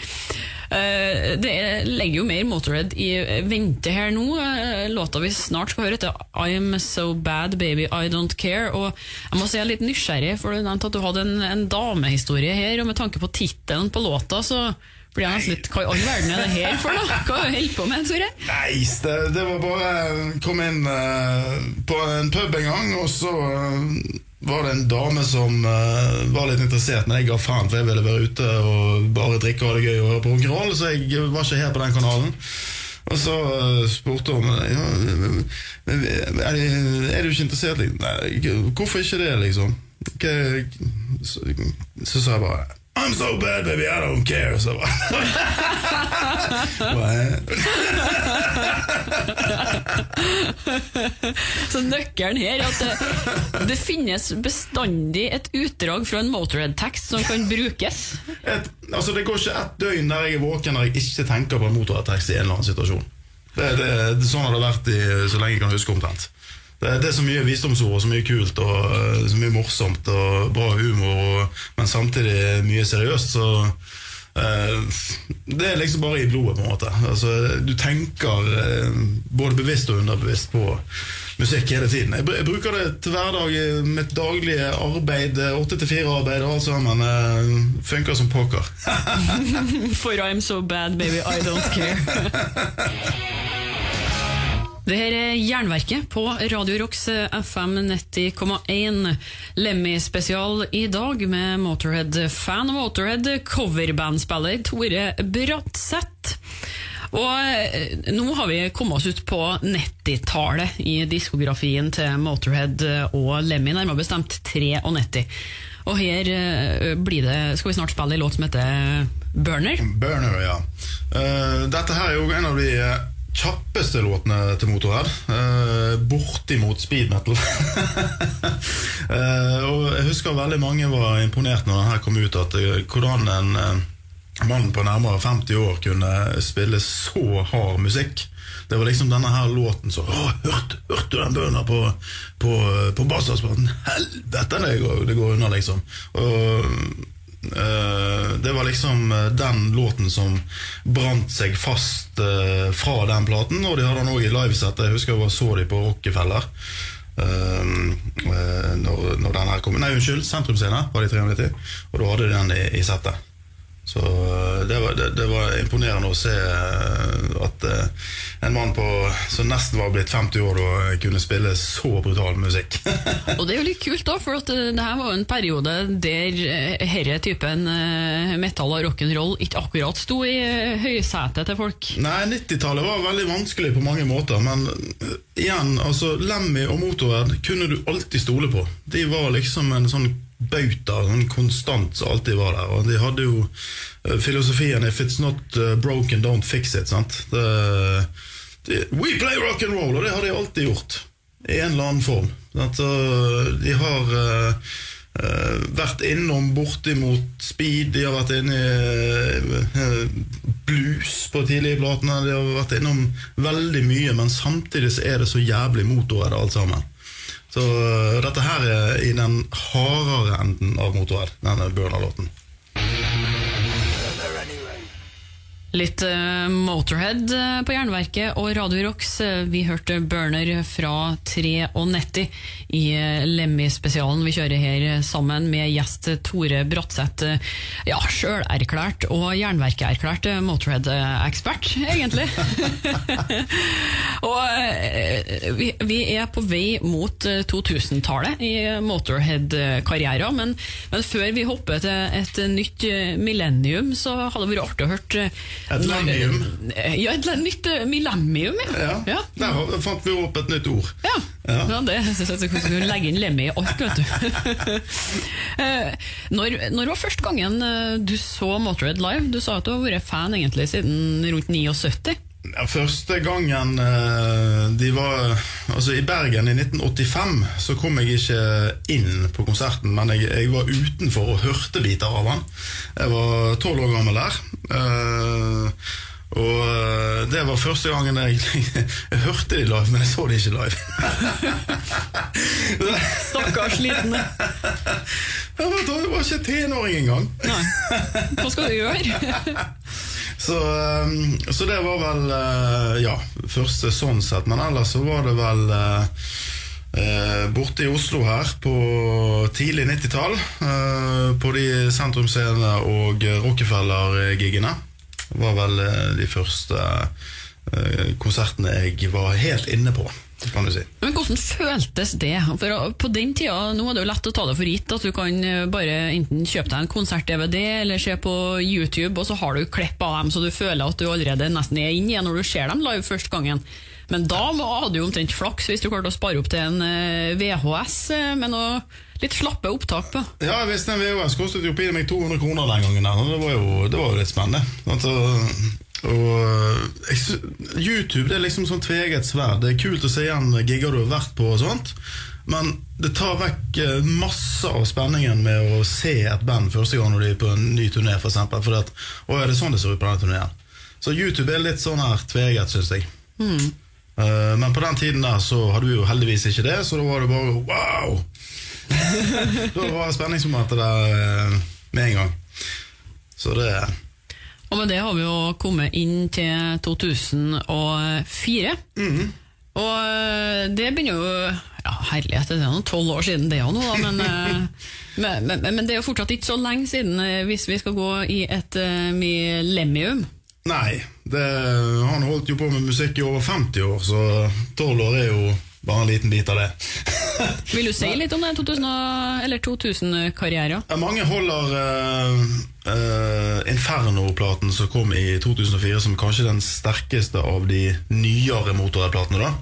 Uh, Det er- legger jo mer Motorhead i vente her nå. Eh, Låta vi snart skal høre, heter I'm So Bad Baby I Don't Care. Og jeg må si jeg er litt nysgjerrig, for du nevnte at du hadde en, en damehistorie her, og med tanke på tittelen på låta, så blir han litt Hva i all verden er det her for noe? Hva holder du på med, Tore? Nei, det, det var bare Kom inn uh, på en pub en gang, og så uh, var det en dame som uh, var litt interessert, men jeg ga faen, for jeg ville være ute og bare drikke og ha det gøy og høre på rock'n'roll, så jeg var ikke her på den kanalen. Og så spurte hun ja, er, er du ikke interessert? Nei, hvorfor ikke det, liksom? Så, så sa jeg bare I'm so bad, baby, I don't care. Så Så nøkkelen her er at det, det finnes bestandig et utdrag fra en Motorhead-tekst som kan brukes. et, altså Det går ikke ett døgn der jeg er våken der jeg ikke tenker på en Motorhead-tekst i en eller annen situasjon. Det, det, det, sånn har det vært i, så lenge jeg kan huske omtrent. Det, det er så mye visdomsord og så mye kult og eh, så mye morsomt og bra humor, og, men samtidig mye seriøst. Så eh, det er liksom bare i blodet, på en måte. Altså, du tenker eh, både bevisst og underbevisst på musikk hele tiden. Jeg, jeg bruker det til hverdag i mitt daglige arbeid, åtte til fire-arbeid og alt sammen. eh, funker som poker. For I'm so bad, baby, I don't care. Det her er Jernverket på Radio Rocks FM 90,1. Lemmy-spesial i dag med Motorhead-fan og Motorhead coverbandspiller Tore Bratseth. Og eh, nå har vi kommet oss ut på 90-tallet i diskografien til Motorhead og Lemmy, nærmere bestemt 93. Og her eh, blir det, skal vi snart spille en låt som heter Burner. Burner, ja. Uh, dette her er jo en av de eh, kjappeste låtene til Motorhead. Uh, bortimot speed metal. Eh, og jeg husker veldig mange var imponert når den her kom ut, at eh, hvordan en eh, mann på nærmere 50 år kunne spille så hard musikk. Det var liksom denne her låten så hørte, hørte du den bønna på, på, på? Helvete, det går, det går unna, liksom. Og Eh, det var liksom eh, den låten som brant seg fast eh, fra den platen. Og de hadde den òg i livesett. Jeg husker jeg var så de på Rockefeller. eh, eh, når, når den her kom Nei, unnskyld, Sentrumsscene var de 390. Og da hadde de den i, i settet. Så eh, det var, det, det var imponerende å se eh, at eh, en mann på, som nesten var blitt 50 år, da kunne spille så brutal musikk. Og det er jo litt kult, da, for at det her var en periode der herre typen metal og rock'n'roll ikke akkurat sto i høysetet til folk. Nei, 90-tallet var veldig vanskelig på mange måter, men igjen, altså Lemmy og Motorhead kunne du alltid stole på. De var liksom en sånn bauta, sånn konstant som alltid var der. Og de hadde jo eh, filosofien 'if it's not eh, broken, don't fix it'. sant? Det, de, We play rock and roll, og det har de alltid gjort. I en eller annen form. Så de har uh, eh, vært innom bortimot speed, de har vært inne i eh, blues på tidlige platene, de har vært innom veldig mye, men samtidig så er det så jævlig motorhead alt sammen. Så eh, dette her er i den hardere enden av motorhead, denne Burner-låten. Litt uh, Motorhead eh, på Jernverket og Radio Rocks. Vi hørte Burner fra 93 i eh, Lemmy-spesialen vi kjører her sammen med gjest Tore Bratseth. Ja, sjølerklært og Jernverket-erklært eh, Motorhead-ekspert, egentlig. og uh, vi, vi er på vei mot eh, 2000-tallet i Motorhead-karrieren, men, men før vi hopper til et nytt millennium, så hadde det vært artig å høre Et lemmium. Ja, et nytt eh, millennium, ja. Ja, ja. Der fant vi opp et nytt ord. Ja, Ja. ja det synes jeg du legge inn Lemmy i alt, vet du. Eh, når, når var første gangen eh, du så Motorhead live? Du sa at du har vært fan egentlig siden rundt 79. Ja, Første gangen eh, de var Altså I Bergen i 1985 så kom jeg ikke inn på konserten, men jeg, jeg var utenfor og hørte biter av den. Jeg var tolv år gammel der. eh, og eh, det var første gangen jeg, jeg hørte de live, men jeg så de ikke live. Stakkars liten. Jeg var, jeg var ikke tenåring engang. Nei. Hva skal du gjøre? Så, um, så det var vel uh, ja, første sånn sett. Men ellers så var det vel uh, uh, borte i Oslo her på tidlig 90-tall. Eh, på de sentrumsscenene og Rockefeller-giggene. Var vel uh, de første eh, konsertene jeg var helt inne på, kan du si. Men Hvordan føltes det? For På den tida, Nå er det jo lett å ta det for gitt at du kan eh, bare enten kjøpe deg en konsert-DVD eller se på YouTube, og så har du klipp av dem så du føler at du allerede nesten er inne igjen når du ser dem live første gangen. Men da hadde du omtrent flaks hvis du klarte å spare opp til en eh, VHS eh, med noe litt slappe opptak på. Ja, hvis den VHS kostet jo pinlig meg 200 kroner den gangen. Det var jo, det var jo litt spennende. Altså, og jeg, YouTube det er liksom sånn tveget sverd. Det er kult å se igjen gigger du har vært på og sånt. Men det tar vekk eh, masse av spenningen med å se et band første gang når de er på en ny turné, for eksempel. Fordi at, å, er det sånn det ser ut på denne turneen? Så YouTube er litt sånn her tveget, syns jeg. Eh, men på den tiden der så hadde vi jo heldigvis ikke det, så da var det bare wow! da var spenningsmomentet der eh, med en gang. Så det Og med det har vi jo kommet inn til 2004. Og eh, det begynner jo Ja, herlighet, det er noen tolv år siden det òg nå, da, men, eh, men, men, men det er jo fortsatt ikke så lenge siden eh, hvis vi skal gå i et uh, millennium. Nei, det, han holdt jo på med musikk i over 50 år, så 12 år er jo bare en liten bit av det. Vil du si litt om den 2000-karrieren? 2000-karrieren? Mange holder uh, uh, Inferno-platen som kom i 2004 som kanskje den sterkeste av de nyere motorhead-platene.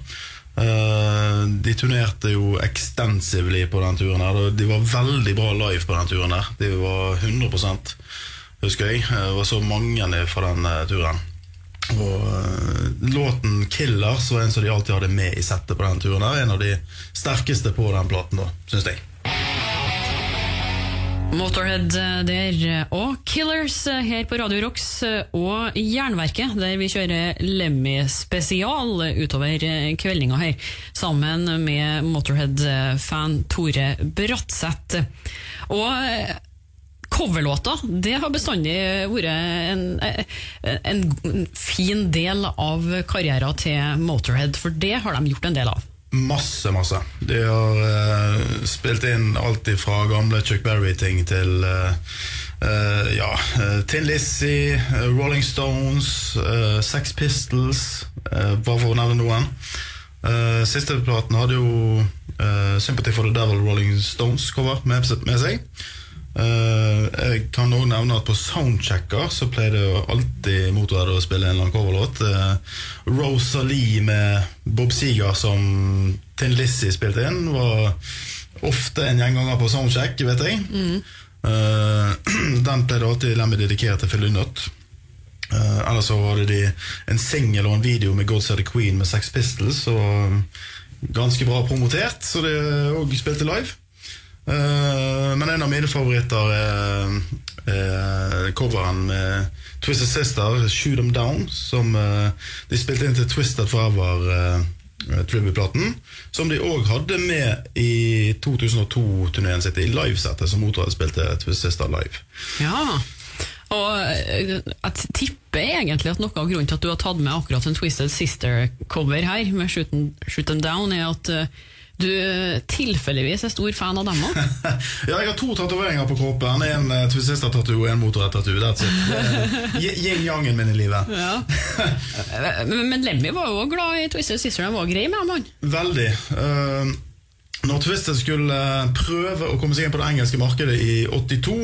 Eh, de turnerte jo extensively på den turen. her De var veldig bra live på den turen. her De var 100 husker jeg. Det var så mange fra den turen. Og eh, Låten 'Killers' var en som de alltid hadde med i settet på den turen. her En av de sterkeste på den platen, syns jeg. Motorhead eh, der, og Killers eh, her på Radio Rocks eh, og Jernverket, der vi kjører Lemmy-spesial utover eh, kveldinga her, sammen med Motorhead-fan Tore Bratseth. Og coverlåta, det har bestandig vært en, en, en fin del av karrieren til Motorhead, for det har de gjort en del av. Masse, masse. De har uh, spilt inn alt fra gamle Chuck Berry-ting til uh, uh, ja, Tin Lizzie, Rolling Stones, Sex Pistols, bare for å nevne noen. Siste platen hadde jo Sympathy for the Devil Rolling Stones-cover med, med seg. Eh, jeg kan også nevne at på Soundchecker så pleier jo alltid Motorhead å spille en eller annen coverlåt. Uh, Rosalie med Bob Seger som Tin Lizzie spilte inn, var ofte en gjenganger på Soundcheck, vet jeg. Eh, den pleide alltid Lemmy dedikere til Phil. Uh, ellers så hadde de en singel og en video med God Said the Queen med Sex Pistols. Og ganske bra promotert, så det òg spilte live. Eh, men en av mine favoritter er, er coveren med Twisted Sister, 'Shoot Them Down', som eh, de spilte inn til Twisted Forever. Tribute-platen, som de òg hadde med i 2002-turneen sitt, i livesettet som Motorhead spilte Twisted Sister live. Ja. Og eh, jeg tipper egentlig at noe av grunnen til at du har tatt med akkurat en Twisted Sister-cover her, med Shoot, Them Down, er at eh, du tilfeldigvis er stor fan av dem òg. Ja, jeg har to tatoveringer på kroppen. En uh, Twisista-tattoo og en Motorhead-tattoo. Det er yin- Yin-yangen min i livet. Ja. Men Lemmy var jo glad i Twisted Sister, han var grei med dem, han. Veldig. Eh, når Twisted skulle eh, prøve å komme seg inn på det engelske markedet i 82,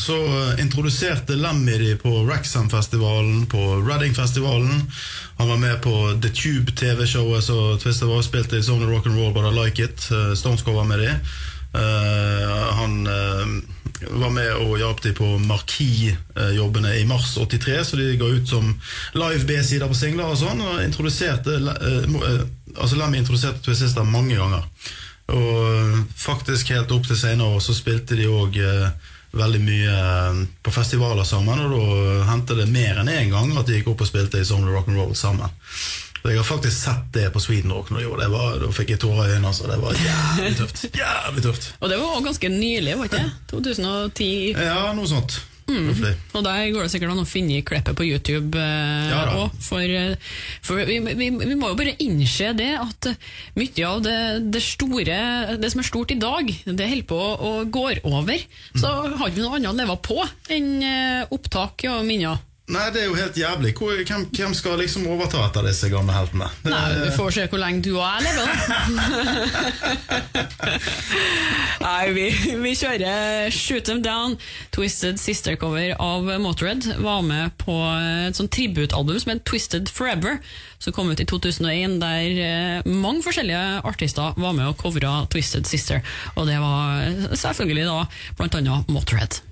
så eh, introduserte Lemmy de på Wrexham-festivalen, på Reading-festivalen. Han var med på The Tube-TV-showet så Twisted var og spilte i Zone Rock'n'Roll But I Like It. Eh, Stones var med de. Han var med og hjalp de på Marquis-jobbene i mars 83, så de ga ut som live B-sider på singler og sånn. Og introduserte Altså Lemmy introduserte Twister mange ganger. Og eh, faktisk helt opp til senere år så spilte de òg veldig mye eh, på festivaler sammen, og da hendte det mer enn én gang at de gikk opp og spilte i Song of Rock and Roll sammen. Og jeg har faktisk sett det på Sweden Rock når de gjorde det. Var, da fikk jeg tårer i øynene. Altså. Det var jævlig tøft. Jævlig tøft. Og det var også ganske nylig, var ikke det? 2010. Ja, noe sånt. Roughly. Og der går det sikkert an å finne klippet på YouTube eh, Ja for, eh, for vi, vi, vi må jo bare innse det at mye av det, det store Det som er stort i dag, det holder på å, å går over. Så har vi noe annet å leve på enn eh, opptak og minner. Nei, det er jo helt jævlig. Hvor, hvem, hvem skal liksom overta etter disse gamle heltene? Nei, Vi får se hvor lenge du og jeg lever, da. Nei, vi, vi kjører Shoot Them Down, Twisted Sister-cover av Motorhead. Var med på et sånt tributalbum som het Twisted Forever, som kom ut i 2001, der eh, mange forskjellige artister var med og covra Twisted Sister. Og det var selvfølgelig da blant annet Motorhead.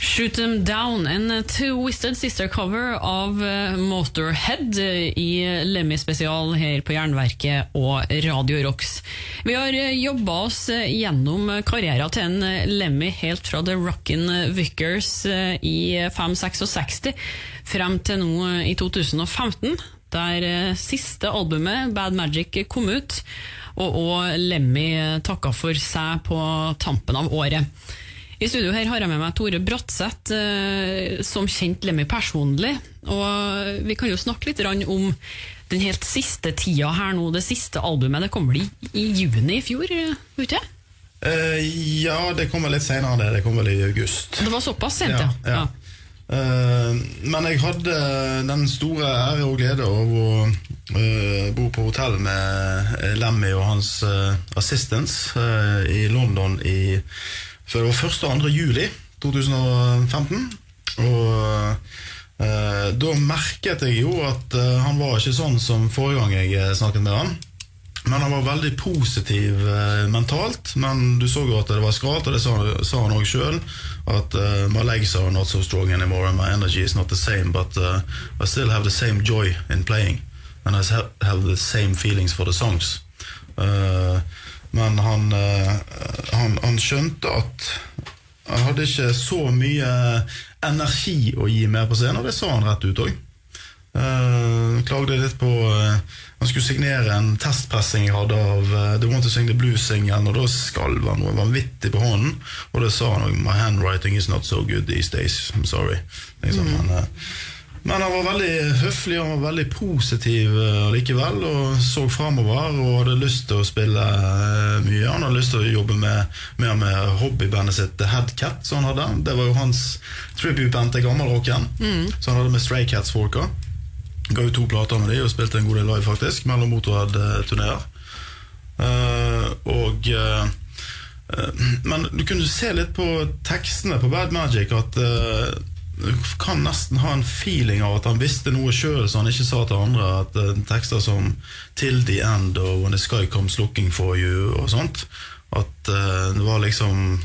Shoot Them Down, en Twisted Sister-cover av eh, Motorhead eh, i Lemmy-spesial her på Jernverket og Radio Rocks. Vi har jobba oss eh, gjennom karrieren til en eh, Lemmy helt fra The Rockin' Vickers eh, i 566 frem til nå eh, i 2015, der eh, siste albumet, Bad Magic, kom ut, og, og Lemmy eh, takka for seg på tampen av året. I studio her har jeg med meg Tore Bratseth, eh, som kjent Lemmy personlig. Og vi kan jo snakke litt om den helt siste tida her nå, det siste albumet. Det kom vel i, i juni i fjor, eh, ikke? uh, ja, det kommer litt senere enn det. Det kommer vel i august. Det var såpass sent, ja. Ja, ja. Uh, men jeg hadde den store ære og glede av å uh, bo på hotell med Lemmy og hans uh, assistants i London i før det var 1. og 2. juli 2015. Og eh, da merket jeg jo at eh, han var ikke sånn som forrige gang jeg eh, snakket med han. Men han var veldig positiv eh, mentalt. Men du så jo at det var skralt, og det sa, han òg sjøl. At uh, my legs are not so strong anymore, and my energy is not the same. But uh, I still have the same joy in playing. And I have the same feelings for the songs. Eh, men han, eh, han, han skjønte at han hadde ikke så mye energi å gi mer på scenen, og det sa han rett ut òg. Uh, klagde litt på uh, Han skulle signere en testpressing jeg hadde av uh, The Want to Sing the Blues-singelen, og da skalv han noe vanvittig på hånden. Og det sa han òg. My handwriting is not so good these days. I'm sorry. Liksom, men, eh, men han var veldig høflig han var veldig positiv eh, likevel, og så framover og hadde lyst til å spille eh, mye. Han hadde lyst til å jobbe med, mer med hobbybandet sitt The Headcat, som han hadde. Det var jo hans tribute-band til gammelrocken, Så han hadde med Stray Cats-folka. Ga ut to plater med de og spilte en god del live, faktisk, mellom Motorhead-turneer. Uh, og uh, uh, Men du kunne se litt på tekstene på Bad Magic at du kan nesten ha en feeling av at han visste noe sjøl så han ikke sa til andre. At uh, Tekster som 'Till the end' og 'When the sky comes looking for you' og sånt. At uh, det var liksom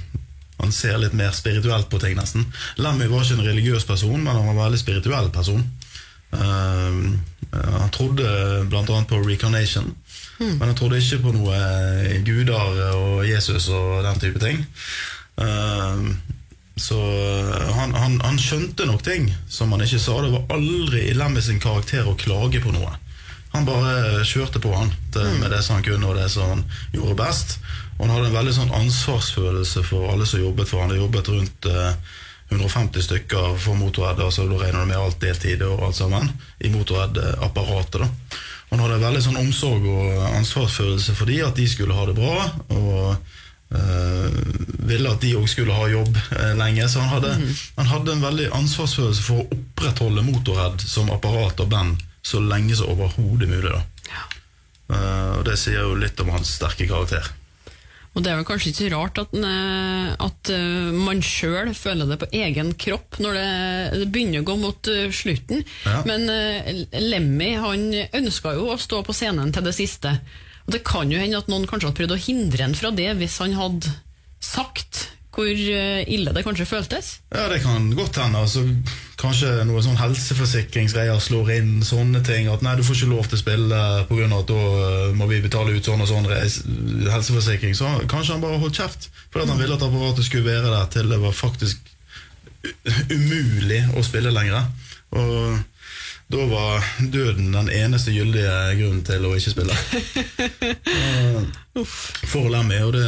Han ser litt mer spirituelt på ting, nesten. Lemmy var ikke en religiøs person, men han var en veldig spirituell person. Eh, han trodde bl.a. på reincarnation, men han trodde ikke på noe guder og Jesus og den type ting. Eh, så eh, han, han, han skjønte nok ting som han ikke sa. Det var aldri i Lemmy sin karakter å klage på noe. Han bare kjørte på han til, med det som han kunne og det som han gjorde best. Og han hadde en veldig sånn ansvarsfølelse for alle som jobbet for han. Det jobbet rundt eh, 150 stykker for Motorhead, altså da regner du med alt deltid og alt sammen, i Motorhead-apparatet. da. Han hadde en veldig sånn omsorg og ansvarsfølelse for de, at de skulle ha det bra. og eh, ville at de òg skulle ha jobb eh, lenge. Så han hadde, han hadde en veldig ansvarsfølelse for å opprettholde Motorhead som apparat og band så lenge som overhodet mulig. da. Eh, og Det sier jo litt om hans sterke karakter. Og det er vel kanskje ikke så rart at, eh, at eh, man sjøl føler det på egen kropp når det, det begynner å gå mot eh, slutten. Ja. Men eh, Lemmy han ønska jo å stå på scenen til det siste. Og det kan jo hende at noen kanskje hadde prøvd å hindre han fra det hvis han hadde sagt hvor eh, ille det kanskje føltes. Ja, det kan godt hende. Altså, kanskje noen sånn helseforsikringsgreier slår inn sånne ting. At nei, du får ikke lov til å spille pga. at da eh, må vi betale ut sånn og sånn helseforsikring. Så kanskje han bare holdt kjeft. Fordi han ville at apparatet skulle være der til det var faktisk umulig å spille lenger. Og da var døden den eneste gyldige grunnen til å ikke spille. For Lemmy, og det,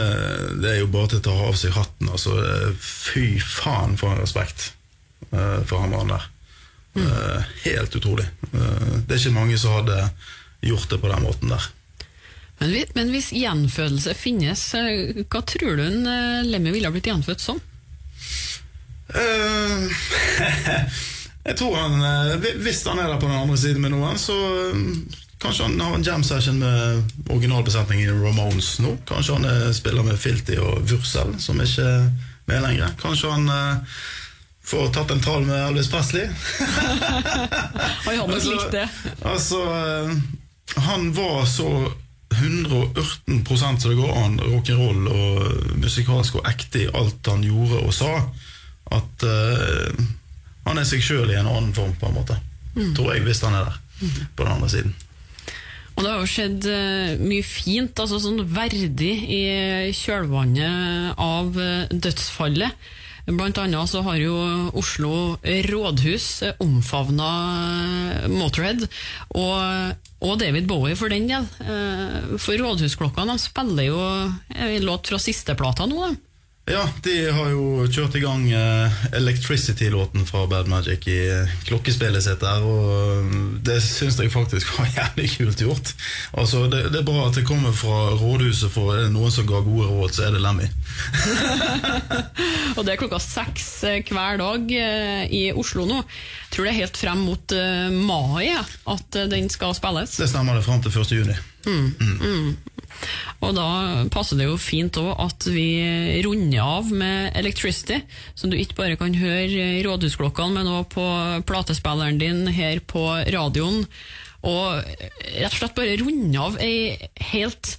det er jo bare til å ta av seg hatten. Altså, fy faen for en respekt eh, for han mannen der. Eh, helt utrolig. Eh, det er ikke mange som hadde gjort det på den måten der. Men, men hvis gjenfødelse finnes, eh, hva tror du en, eh, Lemmy ville ha blitt gjenfødt som? Eh, jeg tror han eh, Hvis han er der på den andre siden med noen, så eh, kanskje han har en jam session med originalbesetningen i Ramones nå. Kanskje han eh, spiller med Filty og Wursel, som ikke er med lenger. Kanskje han får tatt en trall med Elvis Presley. Han har nok likt det. Altså, han var så 118 som det går an rock'n'roll og musikalsk og ekte i alt han gjorde og sa, at eh, han er seg sjøl i en annen form, på en måte. Tror jeg, hvis han er der, på den andre siden. Og det har jo skjedd eh, mye fint, altså sånn verdig i kjølvannet av eh, dødsfallet. Blant annet så har jo Oslo rådhus eh, omfavna Motorhead, og, og David Bowie for den del. For rådhusklokkene spiller jo en låt fra sisteplata nå, da. Ja, de har jo kjørt i gang eh, Electricity-låten fra Bad Magic i eh, klokkespillet sitt der, og eh, det syns jeg faktisk var jævlig kult gjort. Altså, det, det er bra at det kommer fra rådhuset, for er det noen som ga gode råd, så er det Lemmy. Og det er klokka seks hver dag i Oslo nå. Jeg tror det er helt frem mot mai at den skal spilles. Det stemmer det frem til 1. juni. Og da passer det jo fint òg at vi runder av med Electricity, som du ikke bare kan høre i rådhusklokkene, men òg på platespilleren din her på radioen. Og rett og slett bare runde av ei helt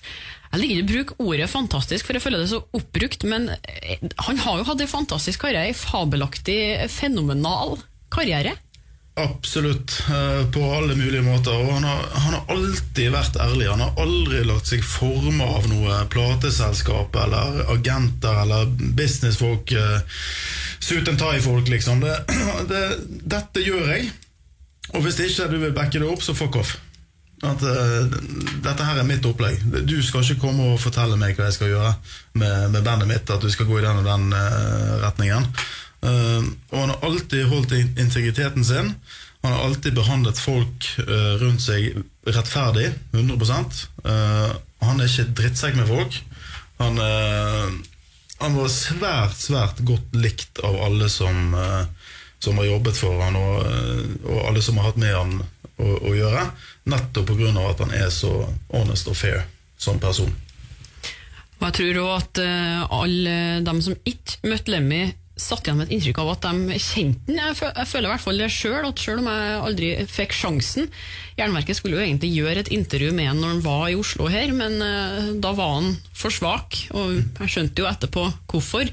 Jeg liker ikke å bruke ordet fantastisk, for jeg føler det så oppbrukt, men eh, han har jo hatt en fantastisk karriere, en fabelaktig, fenomenal karriere. Absolutt, eh, på alle mulige måter. Og han har, han har alltid vært ærlig. Han har aldri latt seg forme av noe plateselskap eller agenter eller businessfolk. eh, Suit and tie-folk, liksom. Det, det, dette gjør jeg. Og hvis ikke du vil backe det opp, så fuck off. At, uh, dette her er mitt opplegg. Du skal ikke komme og fortelle meg hva jeg skal gjøre med, med bandet mitt. At du skal gå i den og den uh, retningen. Eh, og han har alltid holdt integriteten sin. Han har alltid behandlet folk eh, rundt seg rettferdig. 100% Han er ikke drittsekk med folk. Han, eh, han var svært, svært godt likt av alle som, eh, som har jobbet for han, og, og alle som har hatt med han å, å gjøre. Nettopp pga. at han er så honest og fair som person. Og jeg tror òg at alle dem som ikke møtte Lemmy, satt igjen med et inntrykk av at de kjente den. Jeg, føler i hvert fall det sjøl, at sjøl om jeg aldri fikk sjansen Jernverket skulle jo egentlig gjøre et intervju med han når han var i Oslo her, men eh, da var han for svak, og jeg skjønte jo etterpå hvorfor.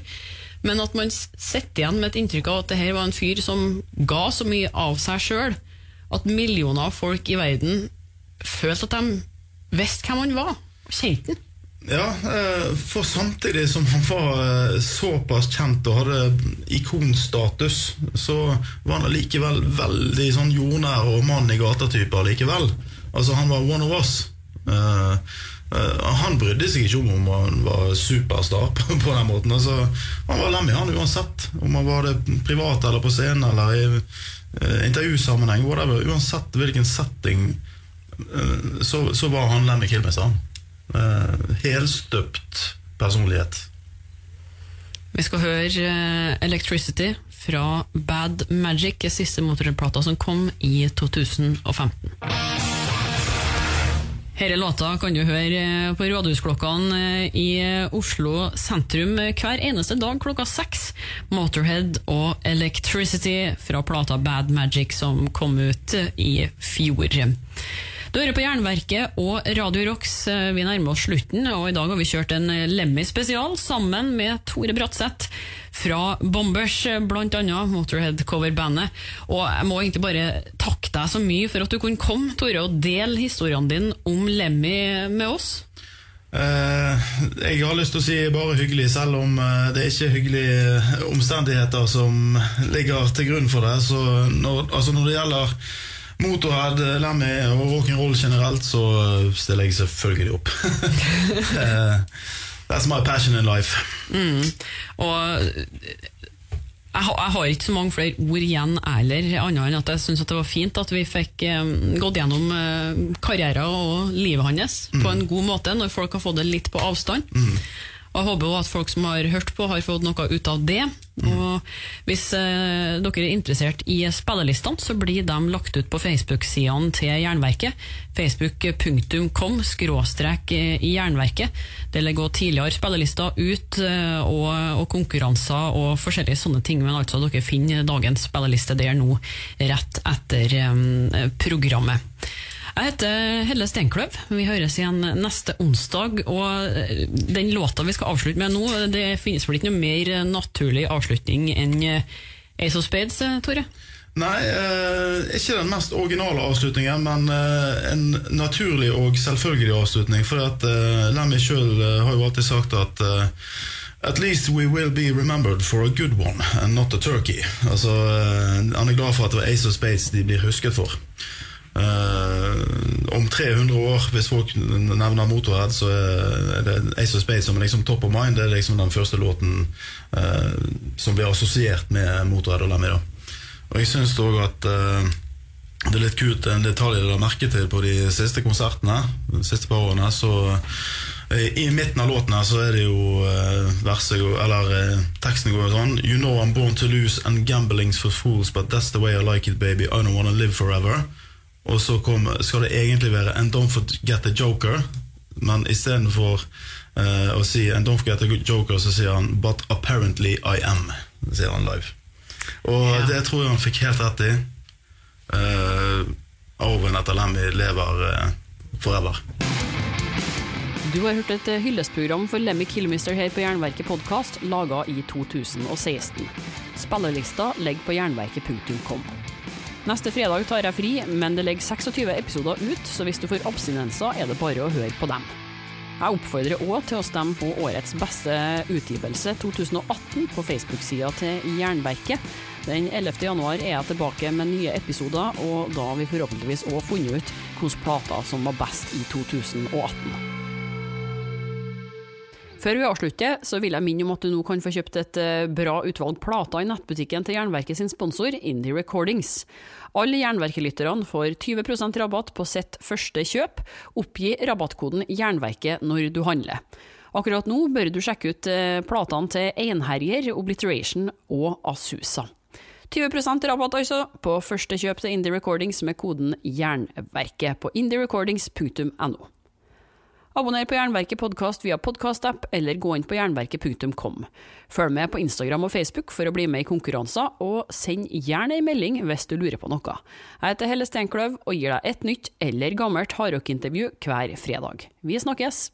Men at man sitter igjen med et inntrykk av at det her var en fyr som ga så mye av seg sjøl, at millioner av folk i verden følte at de visste hvem han var, og kjente han. Ja, eh, for samtidig som han var eh, såpass kjent og hadde ikonstatus, så var han likevel veldig sånn jordnær og mann i gata-type likevel. Altså, han var one of us. Eh, han brydde seg ikke om om han var superstar på, den måten. Altså, han var Lemmy han uansett, om han var det privat eller på scenen eller i intervjusammenheng. Whatever. Uansett hvilken setting så, så, var han Lemmy Kilmister. Uh, helstøpt personlighet. Vi skal høre Electricity fra Bad Magic, siste motorplata som kom i 2015. Denne låta kan du høre på rådhusklokkene eh, i Oslo sentrum hver eneste dag klokka seks. Motorhead og Electricity fra plata Bad Magic som kom ut i fjor. Du hører på Jernverket og Radio Rocks. Vi nærmer oss slutten, og i dag har vi kjørt en Lemmy spesial sammen med Tore Bratseth fra Bombers, bl.a. Motorhead-coverbandet. Og jeg må egentlig bare takke deg så mye for at du kunne komme, Tore, og dele historiene dine om Lemmy med oss. Jeg har lyst til å si bare hyggelig, selv om det er ikke hyggelige omstendigheter som ligger til grunn for det. Så når, altså når det gjelder Motorhead, Lemmy og rock'n'roll generelt, så stiller jeg selvfølgelig opp. uh, That's my passion in life. Mm. Og jeg, jeg, har ikke så mange flere ord igjen heller, annet enn at jeg syns det var fint at vi fikk um, gått gjennom uh, karrieren og livet hans mm. på en god måte, når folk har fått det litt på avstand. Mm. Og Jeg håper at folk som har hørt på, har fått noe ut av det. Og Hvis eh, dere er interessert i spillelistene, så blir de lagt ut på Facebook-sidene til Jernverket. Facebook.com skråstrek eh, i Jernverket. Det ligger også tidligere spillelister ut, eh, og, og, konkurranser og forskjellige sånne ting. Men altså, dere finner dagens spilleliste der nå, rett etter eh, programmet. Jeg heter Helle Steinkløv. Vi høres igjen neste onsdag. Og eh, den låta vi skal avslutte med nå, det finnes vel ikke noe mer naturlig avslutning enn eh, Ace of Spades, eh, Tore? Nei, eh, ikke den mest originale avslutningen, men eh, en naturlig og selvfølgelig avslutning. For at eh, Lemmy sjøl har jo alltid sagt at At least we will be remembered for a good one, and not a turkey. Altså, Han er glad for at det var Ace of Spades de blir husket for. Uh, om 300 år, hvis folk nevner Motorhead, så er det Ace of Spade som er liksom top of mind. Det er liksom den første låten uh, som blir assosiert med Motorhead og Lemmy. Og jeg syns òg at uh, det er litt kult en detalj jeg la merke til på de siste konsertene. De siste par årene Så i midten av låten her så er det jo verset Eller teksten går jo sånn You know I'm born to lose and gambling's for fools, but that's the way I like it, baby. I don't wanna live forever. Og så kom, skal det egentlig være And don't forget the joker, men istedenfor uh, å si And don't forget the joker, så sier han But apparently I am, sier han live. Og ja. det tror jeg han fikk helt rett i. Uh, Arven etter Lemmy lever uh, forever. Du har hørt et hyllestprogram for Lemmy Killmister her på Jernverket podkast, laga i 2016. Spillerlista ligger på jernverket.com. Neste fredag tar jeg fri, men det ligger 26 episoder ut, så hvis du får abstinenser, er det bare å høre på dem. Jeg oppfordrer òg til å stemme på årets beste utgivelse 2018 på Facebook-sida til Jernverket. Den 11. januar er jeg tilbake med nye episoder, og da har vi forhåpentligvis òg funnet ut hvilke plater som var best i 2018. Før vi avslutter, så vil jeg minne om at du nå kan få kjøpt et eh, bra utvalg plater i nettbutikken til Jernverket sin sponsor, Indie Recordings. Alle Jernverket-lytterne får 20% rabatt på sitt første kjøp. Oppgi rabattkoden Jernverket når du handler. Akkurat nå bør du sjekke ut eh, platene til Einherjer, Obliteration og Asusa. 20% rabatt altså på første kjøp til Indie Recordings med koden Jernverket på indierecordings.no. Abonner på Jernverket podkast via podkastapp, eller gå inn på jernverket.kom. Følg med på Instagram og Facebook for å bli med i konkurranser, og send gjerne ei melding hvis du lurer på noe. Jeg heter Helle Steinkløv og gir deg et nytt eller gammelt hardrockintervju hver fredag. Vi snakkes!